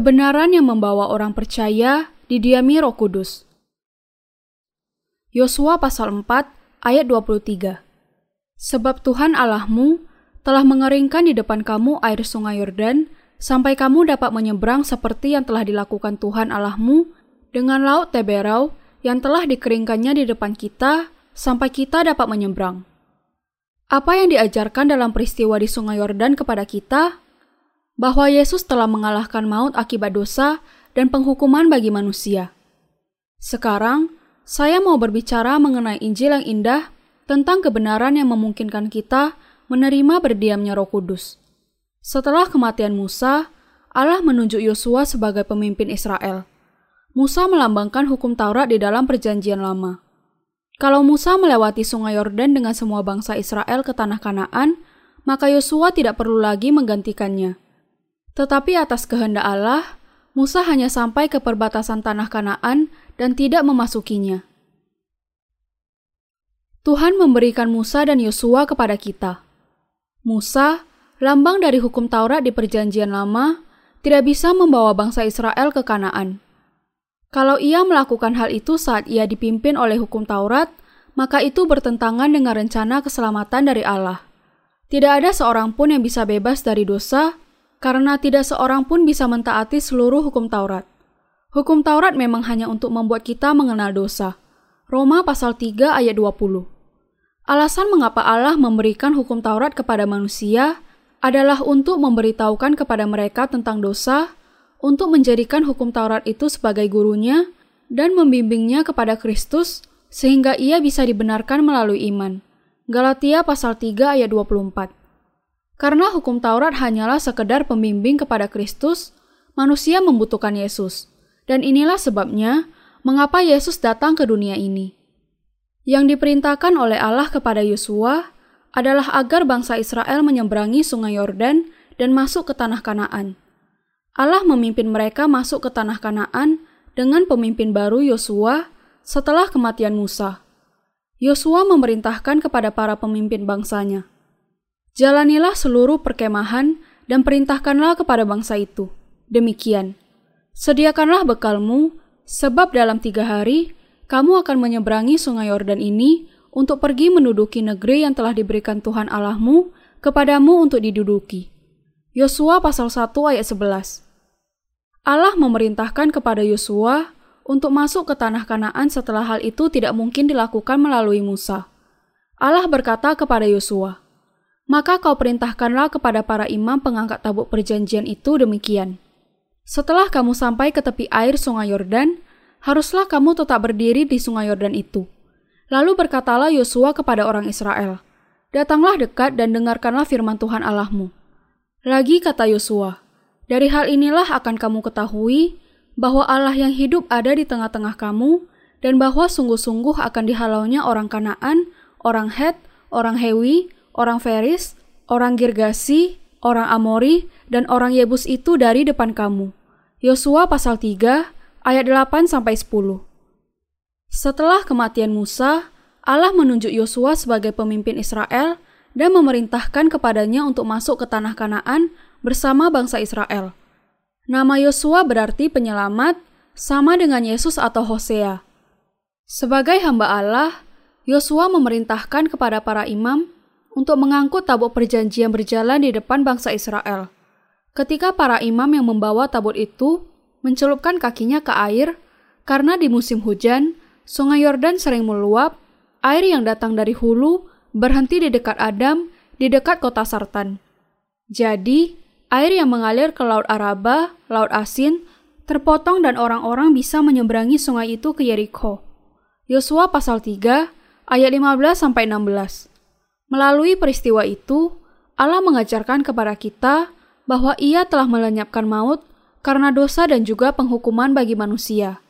Kebenaran yang membawa orang percaya didiami Roh Kudus. Yosua pasal 4 ayat 23. Sebab Tuhan Allahmu telah mengeringkan di depan kamu air sungai Yordan sampai kamu dapat menyeberang seperti yang telah dilakukan Tuhan Allahmu dengan laut Teberau yang telah dikeringkannya di depan kita sampai kita dapat menyeberang. Apa yang diajarkan dalam peristiwa di Sungai Yordan kepada kita? Bahwa Yesus telah mengalahkan maut akibat dosa dan penghukuman bagi manusia. Sekarang, saya mau berbicara mengenai Injil yang indah tentang kebenaran yang memungkinkan kita menerima berdiamnya Roh Kudus. Setelah kematian Musa, Allah menunjuk Yosua sebagai pemimpin Israel. Musa melambangkan hukum Taurat di dalam Perjanjian Lama. Kalau Musa melewati sungai Yordan dengan semua bangsa Israel ke tanah Kanaan, maka Yosua tidak perlu lagi menggantikannya. Tetapi atas kehendak Allah, Musa hanya sampai ke perbatasan tanah Kanaan dan tidak memasukinya. Tuhan memberikan Musa dan Yosua kepada kita. Musa, lambang dari hukum Taurat di Perjanjian Lama, tidak bisa membawa bangsa Israel ke Kanaan. Kalau ia melakukan hal itu saat ia dipimpin oleh hukum Taurat, maka itu bertentangan dengan rencana keselamatan dari Allah. Tidak ada seorang pun yang bisa bebas dari dosa, karena tidak seorang pun bisa mentaati seluruh hukum Taurat. Hukum Taurat memang hanya untuk membuat kita mengenal dosa. Roma pasal 3 ayat 20. Alasan mengapa Allah memberikan hukum Taurat kepada manusia adalah untuk memberitahukan kepada mereka tentang dosa, untuk menjadikan hukum Taurat itu sebagai gurunya dan membimbingnya kepada Kristus sehingga ia bisa dibenarkan melalui iman. Galatia pasal 3 ayat 24. Karena hukum Taurat hanyalah sekedar pembimbing kepada Kristus, manusia membutuhkan Yesus. Dan inilah sebabnya mengapa Yesus datang ke dunia ini. Yang diperintahkan oleh Allah kepada Yosua adalah agar bangsa Israel menyeberangi sungai Yordan dan masuk ke tanah Kanaan. Allah memimpin mereka masuk ke tanah Kanaan dengan pemimpin baru Yosua setelah kematian Musa. Yosua memerintahkan kepada para pemimpin bangsanya, "Jalanilah seluruh perkemahan dan perintahkanlah kepada bangsa itu. Demikian, sediakanlah bekalmu, sebab dalam tiga hari kamu akan menyeberangi sungai Yordan ini untuk pergi menduduki negeri yang telah diberikan Tuhan Allahmu kepadamu untuk diduduki." Yosua pasal 1 ayat 11. Allah memerintahkan kepada Yosua untuk masuk ke tanah Kanaan setelah hal itu tidak mungkin dilakukan melalui Musa. Allah berkata kepada Yosua, "Maka kau perintahkanlah kepada para imam pengangkat tabuk perjanjian itu demikian: Setelah kamu sampai ke tepi air Sungai Yordan, haruslah kamu tetap berdiri di Sungai Yordan itu." Lalu berkatalah Yosua kepada orang Israel, "Datanglah dekat dan dengarkanlah firman Tuhan Allahmu." Lagi kata Yosua, dari hal inilah akan kamu ketahui bahwa Allah yang hidup ada di tengah-tengah kamu dan bahwa sungguh-sungguh akan dihalaunya orang Kanaan, orang Het, orang Hewi, orang Feris, orang Girgasi, orang Amori, dan orang Yebus itu dari depan kamu. Yosua pasal 3 ayat 8 sampai 10. Setelah kematian Musa, Allah menunjuk Yosua sebagai pemimpin Israel dan memerintahkan kepadanya untuk masuk ke tanah Kanaan bersama bangsa Israel. Nama Yosua berarti penyelamat, sama dengan Yesus atau Hosea. Sebagai hamba Allah, Yosua memerintahkan kepada para imam untuk mengangkut tabut perjanjian berjalan di depan bangsa Israel. Ketika para imam yang membawa tabut itu mencelupkan kakinya ke air, karena di musim hujan, sungai Yordan sering meluap, air yang datang dari hulu berhenti di dekat Adam, di dekat kota Sartan. Jadi, air yang mengalir ke Laut Araba, Laut Asin, terpotong dan orang-orang bisa menyeberangi sungai itu ke Yeriko. Yosua pasal 3 ayat 15 sampai 16. Melalui peristiwa itu, Allah mengajarkan kepada kita bahwa Ia telah melenyapkan maut karena dosa dan juga penghukuman bagi manusia.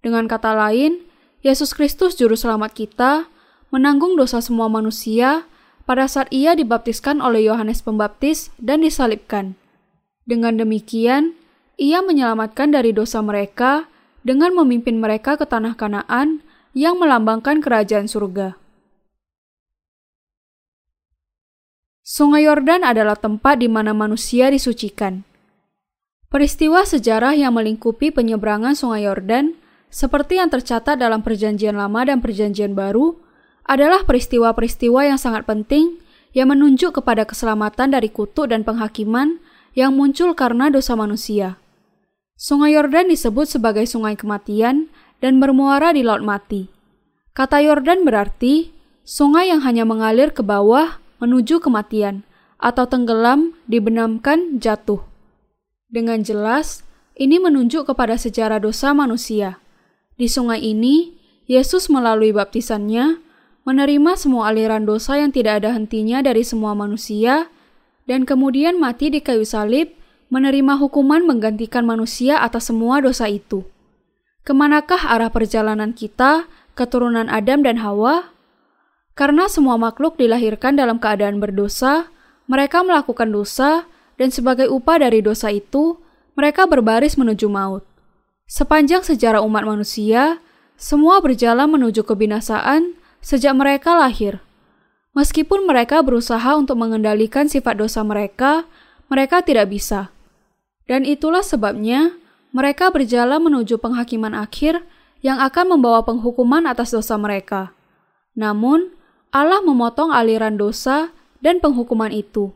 Dengan kata lain, Yesus Kristus juru selamat kita menanggung dosa semua manusia pada saat ia dibaptiskan oleh Yohanes Pembaptis dan disalibkan. Dengan demikian, ia menyelamatkan dari dosa mereka dengan memimpin mereka ke tanah Kanaan yang melambangkan kerajaan surga. Sungai Yordan adalah tempat di mana manusia disucikan. Peristiwa sejarah yang melingkupi penyeberangan Sungai Yordan, seperti yang tercatat dalam Perjanjian Lama dan Perjanjian Baru, adalah peristiwa-peristiwa yang sangat penting yang menunjuk kepada keselamatan dari kutuk dan penghakiman yang muncul karena dosa manusia. Sungai Yordan disebut sebagai sungai kematian dan bermuara di Laut Mati. Kata Yordan berarti sungai yang hanya mengalir ke bawah menuju kematian, atau tenggelam, dibenamkan, jatuh. Dengan jelas, ini menunjuk kepada sejarah dosa manusia. Di sungai ini, Yesus melalui baptisannya menerima semua aliran dosa yang tidak ada hentinya dari semua manusia, dan kemudian mati di kayu salib, menerima hukuman menggantikan manusia atas semua dosa itu. Ke manakah arah perjalanan kita, keturunan Adam dan Hawa? Karena semua makhluk dilahirkan dalam keadaan berdosa, mereka melakukan dosa, dan sebagai upah dari dosa itu, mereka berbaris menuju maut. Sepanjang sejarah umat manusia, semua berjalan menuju kebinasaan sejak mereka lahir. Meskipun mereka berusaha untuk mengendalikan sifat dosa mereka, mereka tidak bisa. Dan itulah sebabnya mereka berjalan menuju penghakiman akhir yang akan membawa penghukuman atas dosa mereka. Namun, Allah memotong aliran dosa dan penghukuman itu.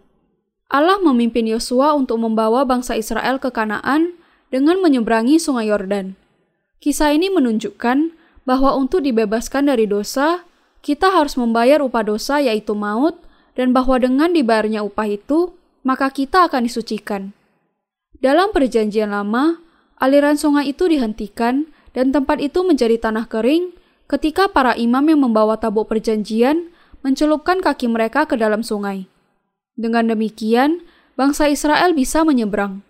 Allah memimpin Yosua untuk membawa bangsa Israel ke Kanaan dengan menyeberangi Sungai Yordan. Kisah ini menunjukkan bahwa untuk dibebaskan dari dosa, kita harus membayar upah dosa yaitu maut dan bahwa dengan dibayarnya upah itu, maka kita akan disucikan. Dalam perjanjian lama, aliran sungai itu dihentikan dan tempat itu menjadi tanah kering ketika para imam yang membawa tabuk perjanjian mencelupkan kaki mereka ke dalam sungai. Dengan demikian, bangsa Israel bisa menyeberang.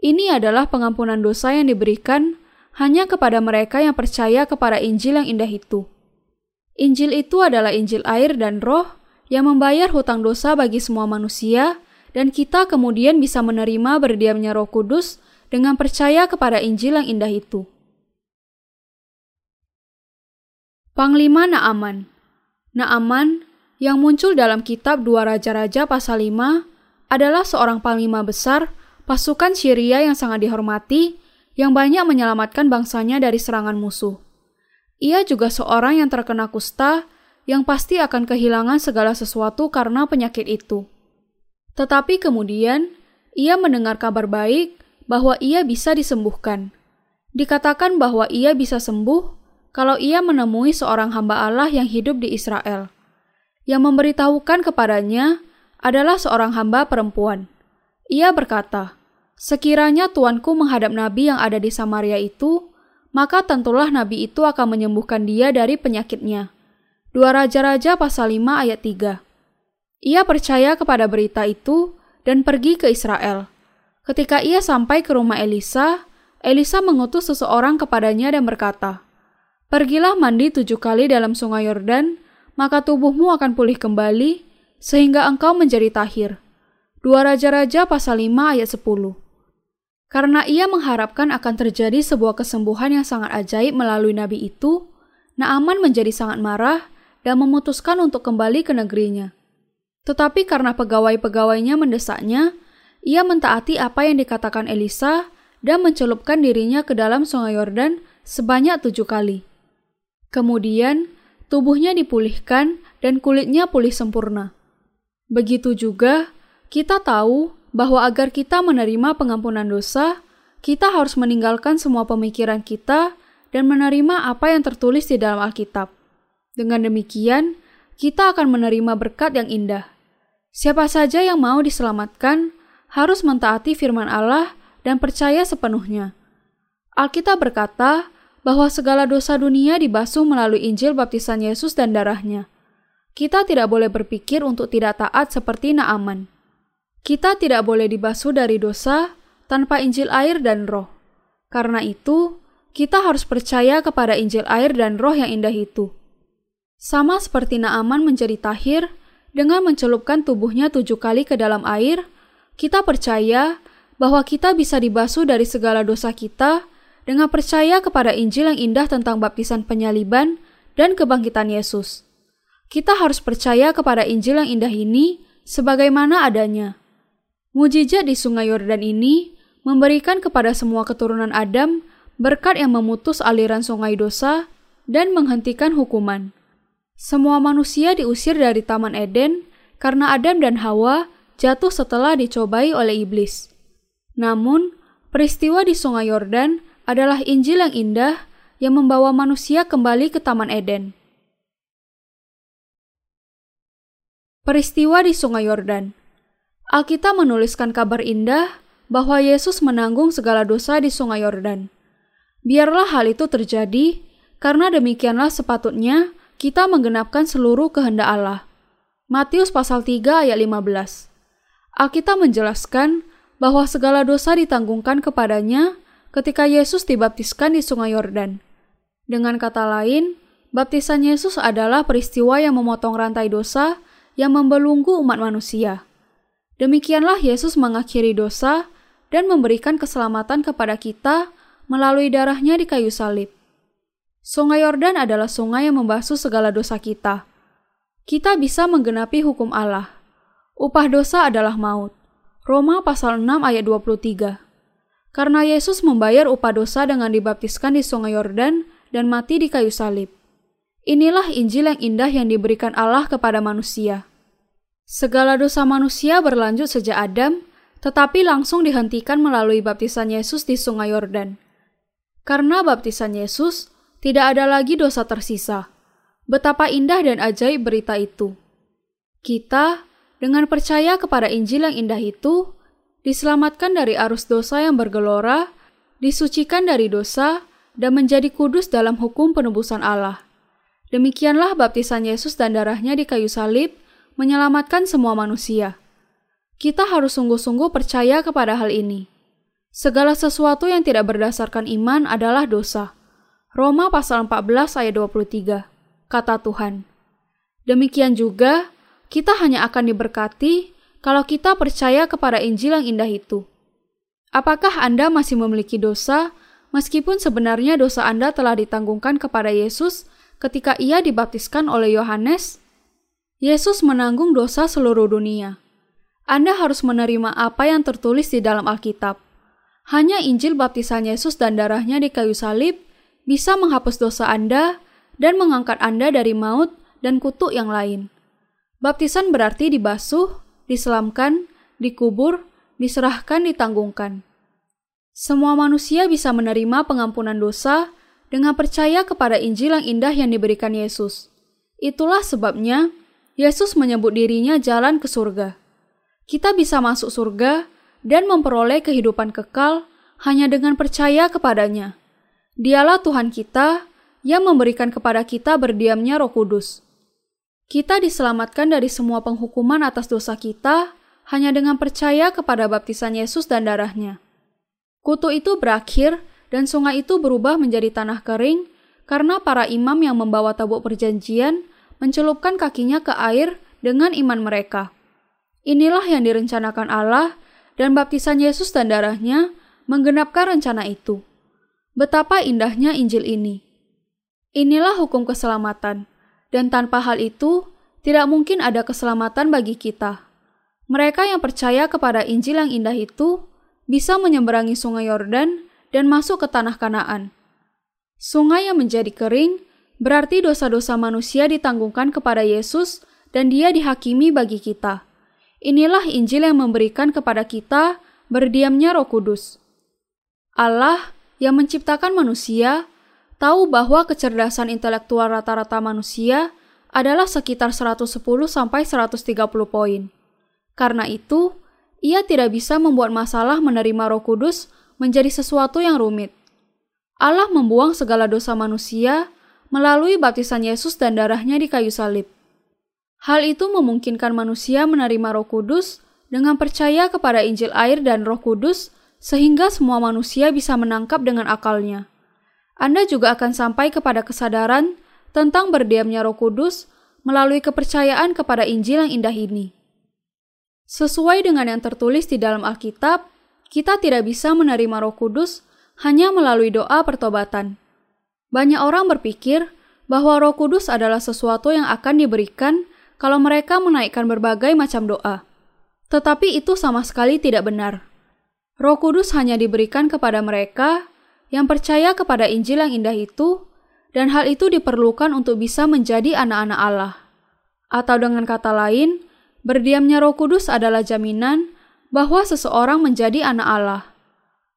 Ini adalah pengampunan dosa yang diberikan hanya kepada mereka yang percaya kepada Injil yang indah itu. Injil itu adalah Injil air dan roh yang membayar hutang dosa bagi semua manusia, dan kita kemudian bisa menerima berdiamnya roh kudus dengan percaya kepada Injil yang indah itu. Panglima Naaman Naaman yang muncul dalam kitab Dua Raja-Raja pasal 5 adalah seorang panglima besar pasukan Syria yang sangat dihormati yang banyak menyelamatkan bangsanya dari serangan musuh. Ia juga seorang yang terkena kusta yang pasti akan kehilangan segala sesuatu karena penyakit itu. Tetapi kemudian ia mendengar kabar baik bahwa ia bisa disembuhkan. Dikatakan bahwa ia bisa sembuh kalau ia menemui seorang hamba Allah yang hidup di Israel yang memberitahukan kepadanya adalah seorang hamba perempuan. Ia berkata, Sekiranya tuanku menghadap nabi yang ada di Samaria itu, maka tentulah nabi itu akan menyembuhkan dia dari penyakitnya. Dua Raja-Raja pasal 5 ayat 3 Ia percaya kepada berita itu dan pergi ke Israel. Ketika ia sampai ke rumah Elisa, Elisa mengutus seseorang kepadanya dan berkata, Pergilah mandi tujuh kali dalam sungai Yordan, maka tubuhmu akan pulih kembali, sehingga engkau menjadi tahir. Dua Raja-Raja pasal 5 ayat 10 Karena ia mengharapkan akan terjadi sebuah kesembuhan yang sangat ajaib melalui nabi itu, Naaman menjadi sangat marah dan memutuskan untuk kembali ke negerinya. Tetapi karena pegawai-pegawainya mendesaknya, ia mentaati apa yang dikatakan Elisa dan mencelupkan dirinya ke dalam sungai Yordan sebanyak tujuh kali. Kemudian, tubuhnya dipulihkan dan kulitnya pulih sempurna. Begitu juga, kita tahu bahwa agar kita menerima pengampunan dosa, kita harus meninggalkan semua pemikiran kita dan menerima apa yang tertulis di dalam Alkitab. Dengan demikian, kita akan menerima berkat yang indah. Siapa saja yang mau diselamatkan harus mentaati firman Allah dan percaya sepenuhnya. Alkitab berkata bahwa segala dosa dunia dibasuh melalui Injil baptisan Yesus dan darahnya. Kita tidak boleh berpikir untuk tidak taat seperti Naaman. Kita tidak boleh dibasuh dari dosa tanpa Injil air dan roh. Karena itu, kita harus percaya kepada Injil air dan roh yang indah itu. Sama seperti Naaman menjadi tahir dengan mencelupkan tubuhnya tujuh kali ke dalam air, kita percaya bahwa kita bisa dibasuh dari segala dosa kita dengan percaya kepada Injil yang indah tentang baptisan penyaliban dan kebangkitan Yesus. Kita harus percaya kepada Injil yang indah ini sebagaimana adanya. Mujizat di Sungai Yordan ini memberikan kepada semua keturunan Adam berkat yang memutus aliran sungai dosa dan menghentikan hukuman. Semua manusia diusir dari Taman Eden karena Adam dan Hawa jatuh setelah dicobai oleh iblis. Namun, peristiwa di Sungai Yordan adalah Injil yang indah yang membawa manusia kembali ke Taman Eden. Peristiwa di Sungai Yordan Alkitab menuliskan kabar indah bahwa Yesus menanggung segala dosa di Sungai Yordan. Biarlah hal itu terjadi, karena demikianlah sepatutnya kita menggenapkan seluruh kehendak Allah. Matius pasal 3 ayat 15. Alkitab menjelaskan bahwa segala dosa ditanggungkan kepadanya ketika Yesus dibaptiskan di Sungai Yordan. Dengan kata lain, baptisan Yesus adalah peristiwa yang memotong rantai dosa yang membelunggu umat manusia. Demikianlah Yesus mengakhiri dosa dan memberikan keselamatan kepada kita melalui darahnya di kayu salib. Sungai Yordan adalah sungai yang membasuh segala dosa kita. Kita bisa menggenapi hukum Allah. Upah dosa adalah maut. Roma pasal 6 ayat 23. Karena Yesus membayar upah dosa dengan dibaptiskan di sungai Yordan dan mati di kayu salib. Inilah Injil yang indah yang diberikan Allah kepada manusia. Segala dosa manusia berlanjut sejak Adam, tetapi langsung dihentikan melalui baptisan Yesus di sungai Yordan. Karena baptisan Yesus, tidak ada lagi dosa tersisa. Betapa indah dan ajaib berita itu. Kita dengan percaya kepada Injil yang indah itu, diselamatkan dari arus dosa yang bergelora, disucikan dari dosa, dan menjadi kudus dalam hukum penebusan Allah. Demikianlah baptisan Yesus dan darahnya di kayu salib menyelamatkan semua manusia. Kita harus sungguh-sungguh percaya kepada hal ini. Segala sesuatu yang tidak berdasarkan iman adalah dosa. Roma pasal 14 ayat 23, kata Tuhan. Demikian juga, kita hanya akan diberkati kalau kita percaya kepada Injil yang indah itu. Apakah Anda masih memiliki dosa, meskipun sebenarnya dosa Anda telah ditanggungkan kepada Yesus ketika ia dibaptiskan oleh Yohanes? Yesus menanggung dosa seluruh dunia. Anda harus menerima apa yang tertulis di dalam Alkitab. Hanya Injil baptisan Yesus dan darahnya di kayu salib bisa menghapus dosa Anda dan mengangkat Anda dari maut dan kutuk yang lain. Baptisan berarti dibasuh, diselamkan, dikubur, diserahkan, ditanggungkan. Semua manusia bisa menerima pengampunan dosa dengan percaya kepada Injil yang indah yang diberikan Yesus. Itulah sebabnya Yesus menyebut dirinya jalan ke surga. Kita bisa masuk surga dan memperoleh kehidupan kekal hanya dengan percaya kepadanya. Dialah Tuhan kita yang memberikan kepada kita berdiamnya Roh Kudus. Kita diselamatkan dari semua penghukuman atas dosa kita hanya dengan percaya kepada baptisan Yesus dan darahnya. Kutu itu berakhir dan sungai itu berubah menjadi tanah kering karena para imam yang membawa tabuk perjanjian mencelupkan kakinya ke air dengan iman mereka. Inilah yang direncanakan Allah dan baptisan Yesus dan darahnya menggenapkan rencana itu. Betapa indahnya Injil ini. Inilah hukum keselamatan dan tanpa hal itu, tidak mungkin ada keselamatan bagi kita. Mereka yang percaya kepada Injil yang indah itu bisa menyeberangi sungai Yordan dan masuk ke tanah Kanaan. Sungai yang menjadi kering berarti dosa-dosa manusia ditanggungkan kepada Yesus dan dia dihakimi bagi kita. Inilah Injil yang memberikan kepada kita berdiamnya roh kudus. Allah yang menciptakan manusia tahu bahwa kecerdasan intelektual rata-rata manusia adalah sekitar 110 sampai 130 poin. Karena itu, ia tidak bisa membuat masalah menerima Roh Kudus menjadi sesuatu yang rumit. Allah membuang segala dosa manusia melalui baptisan Yesus dan darahnya di kayu salib. Hal itu memungkinkan manusia menerima Roh Kudus dengan percaya kepada Injil air dan Roh Kudus sehingga semua manusia bisa menangkap dengan akalnya. Anda juga akan sampai kepada kesadaran tentang berdiamnya Roh Kudus melalui kepercayaan kepada Injil yang indah ini. Sesuai dengan yang tertulis di dalam Alkitab, kita tidak bisa menerima Roh Kudus hanya melalui doa pertobatan. Banyak orang berpikir bahwa Roh Kudus adalah sesuatu yang akan diberikan kalau mereka menaikkan berbagai macam doa. Tetapi itu sama sekali tidak benar. Roh Kudus hanya diberikan kepada mereka yang percaya kepada Injil yang indah itu, dan hal itu diperlukan untuk bisa menjadi anak-anak Allah. Atau dengan kata lain, berdiamnya Roh Kudus adalah jaminan bahwa seseorang menjadi anak Allah.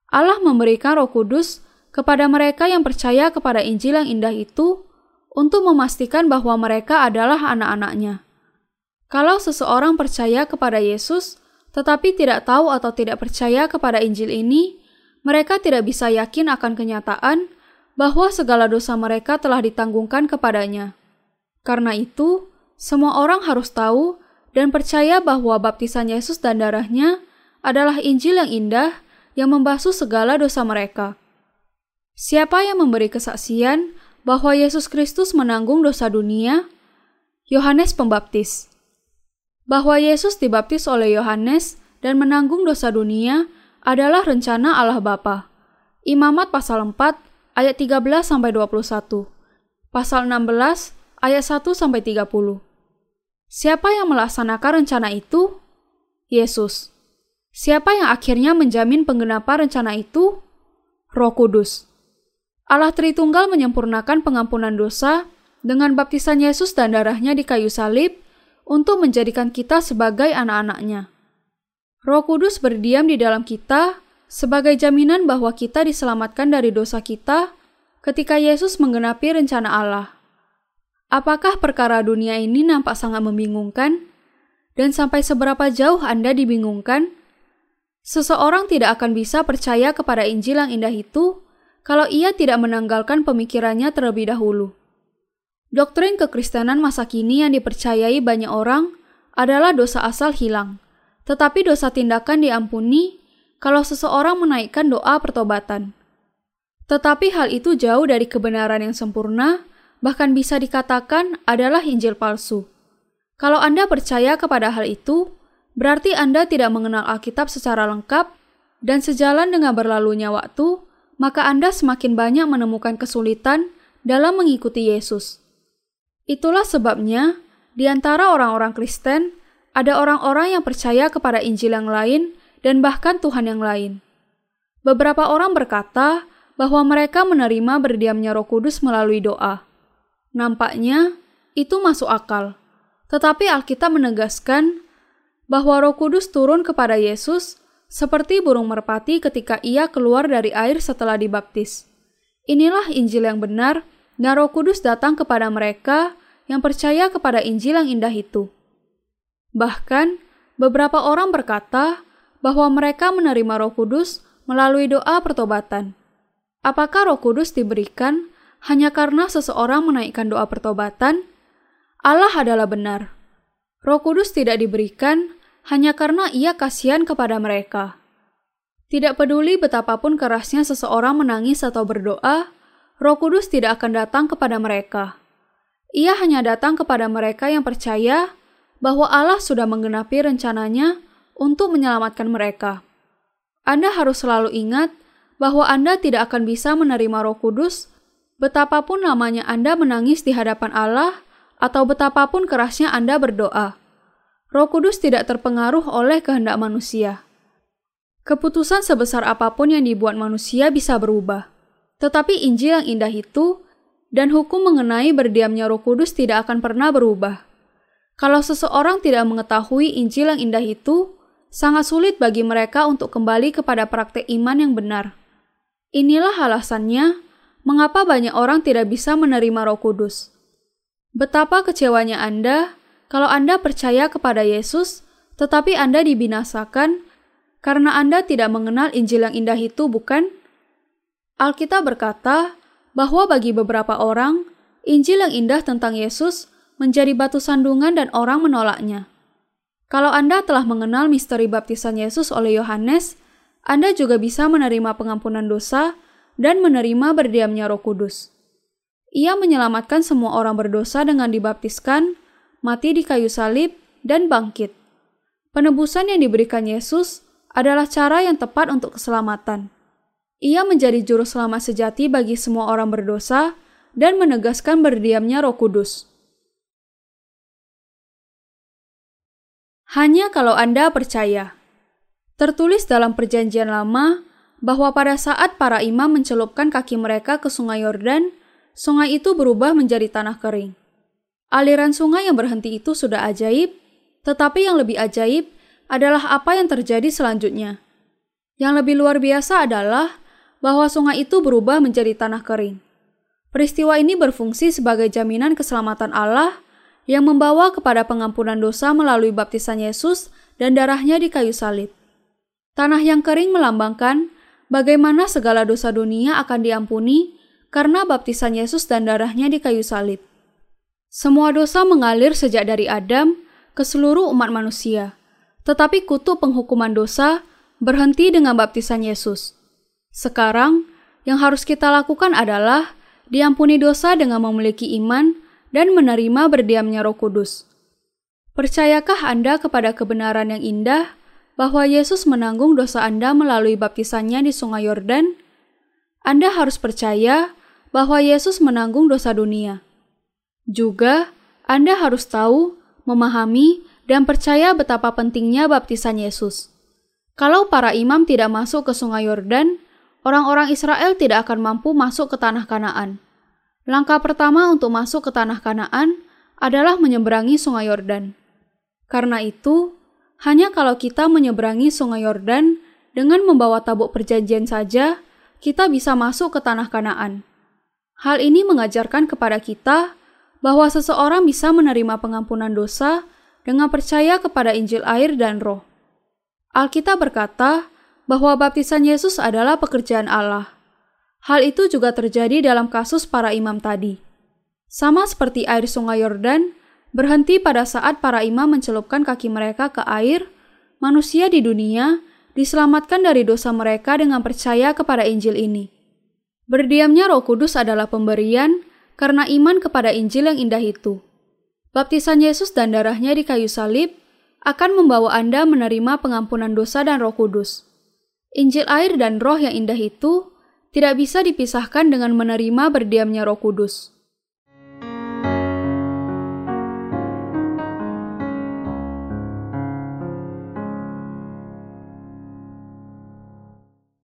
Allah memberikan Roh Kudus kepada mereka yang percaya kepada Injil yang indah itu untuk memastikan bahwa mereka adalah anak-anaknya. Kalau seseorang percaya kepada Yesus, tetapi tidak tahu atau tidak percaya kepada Injil ini, mereka tidak bisa yakin akan kenyataan bahwa segala dosa mereka telah ditanggungkan kepadanya. Karena itu, semua orang harus tahu dan percaya bahwa baptisan Yesus dan darahnya adalah Injil yang indah yang membasuh segala dosa mereka. Siapa yang memberi kesaksian bahwa Yesus Kristus menanggung dosa dunia? Yohanes Pembaptis. Bahwa Yesus dibaptis oleh Yohanes dan menanggung dosa dunia adalah rencana Allah Bapa. Imamat pasal 4 ayat 13 sampai 21. Pasal 16 ayat 1 sampai 30. Siapa yang melaksanakan rencana itu? Yesus. Siapa yang akhirnya menjamin penggenapan rencana itu? Roh Kudus. Allah Tritunggal menyempurnakan pengampunan dosa dengan baptisan Yesus dan darahnya di kayu salib untuk menjadikan kita sebagai anak-anaknya. Roh Kudus berdiam di dalam kita sebagai jaminan bahwa kita diselamatkan dari dosa kita ketika Yesus menggenapi rencana Allah. Apakah perkara dunia ini nampak sangat membingungkan? Dan sampai seberapa jauh Anda dibingungkan? Seseorang tidak akan bisa percaya kepada Injil yang indah itu kalau ia tidak menanggalkan pemikirannya terlebih dahulu. Doktrin kekristenan masa kini yang dipercayai banyak orang adalah dosa asal hilang, tetapi dosa tindakan diampuni kalau seseorang menaikkan doa pertobatan. Tetapi hal itu jauh dari kebenaran yang sempurna, bahkan bisa dikatakan adalah Injil palsu. Kalau Anda percaya kepada hal itu, berarti Anda tidak mengenal Alkitab secara lengkap, dan sejalan dengan berlalunya waktu, maka Anda semakin banyak menemukan kesulitan dalam mengikuti Yesus. Itulah sebabnya, di antara orang-orang Kristen, ada orang-orang yang percaya kepada Injil yang lain dan bahkan Tuhan yang lain. Beberapa orang berkata bahwa mereka menerima berdiamnya Roh Kudus melalui doa. Nampaknya itu masuk akal, tetapi Alkitab menegaskan bahwa Roh Kudus turun kepada Yesus seperti burung merpati ketika ia keluar dari air setelah dibaptis. Inilah Injil yang benar, dan Roh Kudus datang kepada mereka yang percaya kepada Injil yang indah itu. Bahkan, beberapa orang berkata bahwa mereka menerima Roh Kudus melalui doa pertobatan. Apakah Roh Kudus diberikan hanya karena seseorang menaikkan doa pertobatan? Allah adalah benar. Roh Kudus tidak diberikan hanya karena ia kasihan kepada mereka. Tidak peduli betapapun kerasnya seseorang menangis atau berdoa, Roh Kudus tidak akan datang kepada mereka. Ia hanya datang kepada mereka yang percaya bahwa Allah sudah menggenapi rencananya untuk menyelamatkan mereka. Anda harus selalu ingat bahwa Anda tidak akan bisa menerima Roh Kudus betapapun lamanya Anda menangis di hadapan Allah atau betapapun kerasnya Anda berdoa. Roh Kudus tidak terpengaruh oleh kehendak manusia. Keputusan sebesar apa pun yang dibuat manusia bisa berubah. Tetapi Injil yang indah itu dan hukum mengenai berdiamnya Roh Kudus tidak akan pernah berubah. Kalau seseorang tidak mengetahui Injil yang indah itu, sangat sulit bagi mereka untuk kembali kepada praktek iman yang benar. Inilah alasannya mengapa banyak orang tidak bisa menerima Roh Kudus. Betapa kecewanya Anda kalau Anda percaya kepada Yesus, tetapi Anda dibinasakan karena Anda tidak mengenal Injil yang indah itu, bukan? Alkitab berkata bahwa bagi beberapa orang, Injil yang indah tentang Yesus menjadi batu sandungan dan orang menolaknya. Kalau Anda telah mengenal misteri baptisan Yesus oleh Yohanes, Anda juga bisa menerima pengampunan dosa dan menerima berdiamnya Roh Kudus. Ia menyelamatkan semua orang berdosa dengan dibaptiskan mati di kayu salib, dan bangkit. Penebusan yang diberikan Yesus adalah cara yang tepat untuk keselamatan. Ia menjadi juru selamat sejati bagi semua orang berdosa dan menegaskan berdiamnya Roh Kudus. Hanya kalau Anda percaya. Tertulis dalam Perjanjian Lama bahwa pada saat para imam mencelupkan kaki mereka ke Sungai Yordan, sungai itu berubah menjadi tanah kering. Aliran sungai yang berhenti itu sudah ajaib, tetapi yang lebih ajaib adalah apa yang terjadi selanjutnya. Yang lebih luar biasa adalah bahwa sungai itu berubah menjadi tanah kering. Peristiwa ini berfungsi sebagai jaminan keselamatan Allah yang membawa kepada pengampunan dosa melalui baptisan Yesus dan darahnya di kayu salib. Tanah yang kering melambangkan bagaimana segala dosa dunia akan diampuni karena baptisan Yesus dan darahnya di kayu salib. Semua dosa mengalir sejak dari Adam ke seluruh umat manusia, tetapi kutuk penghukuman dosa berhenti dengan baptisan Yesus. Sekarang, yang harus kita lakukan adalah diampuni dosa dengan memiliki iman dan menerima berdiamnya Roh Kudus. Percayakah Anda kepada kebenaran yang indah bahwa Yesus menanggung dosa Anda melalui baptisannya di Sungai Yordan? Anda harus percaya bahwa Yesus menanggung dosa dunia. Juga, Anda harus tahu, memahami, dan percaya betapa pentingnya baptisan Yesus. Kalau para imam tidak masuk ke Sungai Yordan, orang-orang Israel tidak akan mampu masuk ke tanah Kanaan. Langkah pertama untuk masuk ke tanah Kanaan adalah menyeberangi Sungai Yordan. Karena itu, hanya kalau kita menyeberangi Sungai Yordan dengan membawa tabuk perjanjian saja, kita bisa masuk ke tanah Kanaan. Hal ini mengajarkan kepada kita bahwa seseorang bisa menerima pengampunan dosa dengan percaya kepada Injil air dan Roh. Alkitab berkata bahwa baptisan Yesus adalah pekerjaan Allah. Hal itu juga terjadi dalam kasus para imam tadi. Sama seperti air sungai Yordan berhenti pada saat para imam mencelupkan kaki mereka ke air, manusia di dunia diselamatkan dari dosa mereka dengan percaya kepada Injil ini. Berdiamnya Roh Kudus adalah pemberian karena iman kepada Injil yang indah itu. Baptisan Yesus dan darahnya di kayu salib akan membawa Anda menerima pengampunan dosa dan roh kudus. Injil air dan roh yang indah itu tidak bisa dipisahkan dengan menerima berdiamnya roh kudus.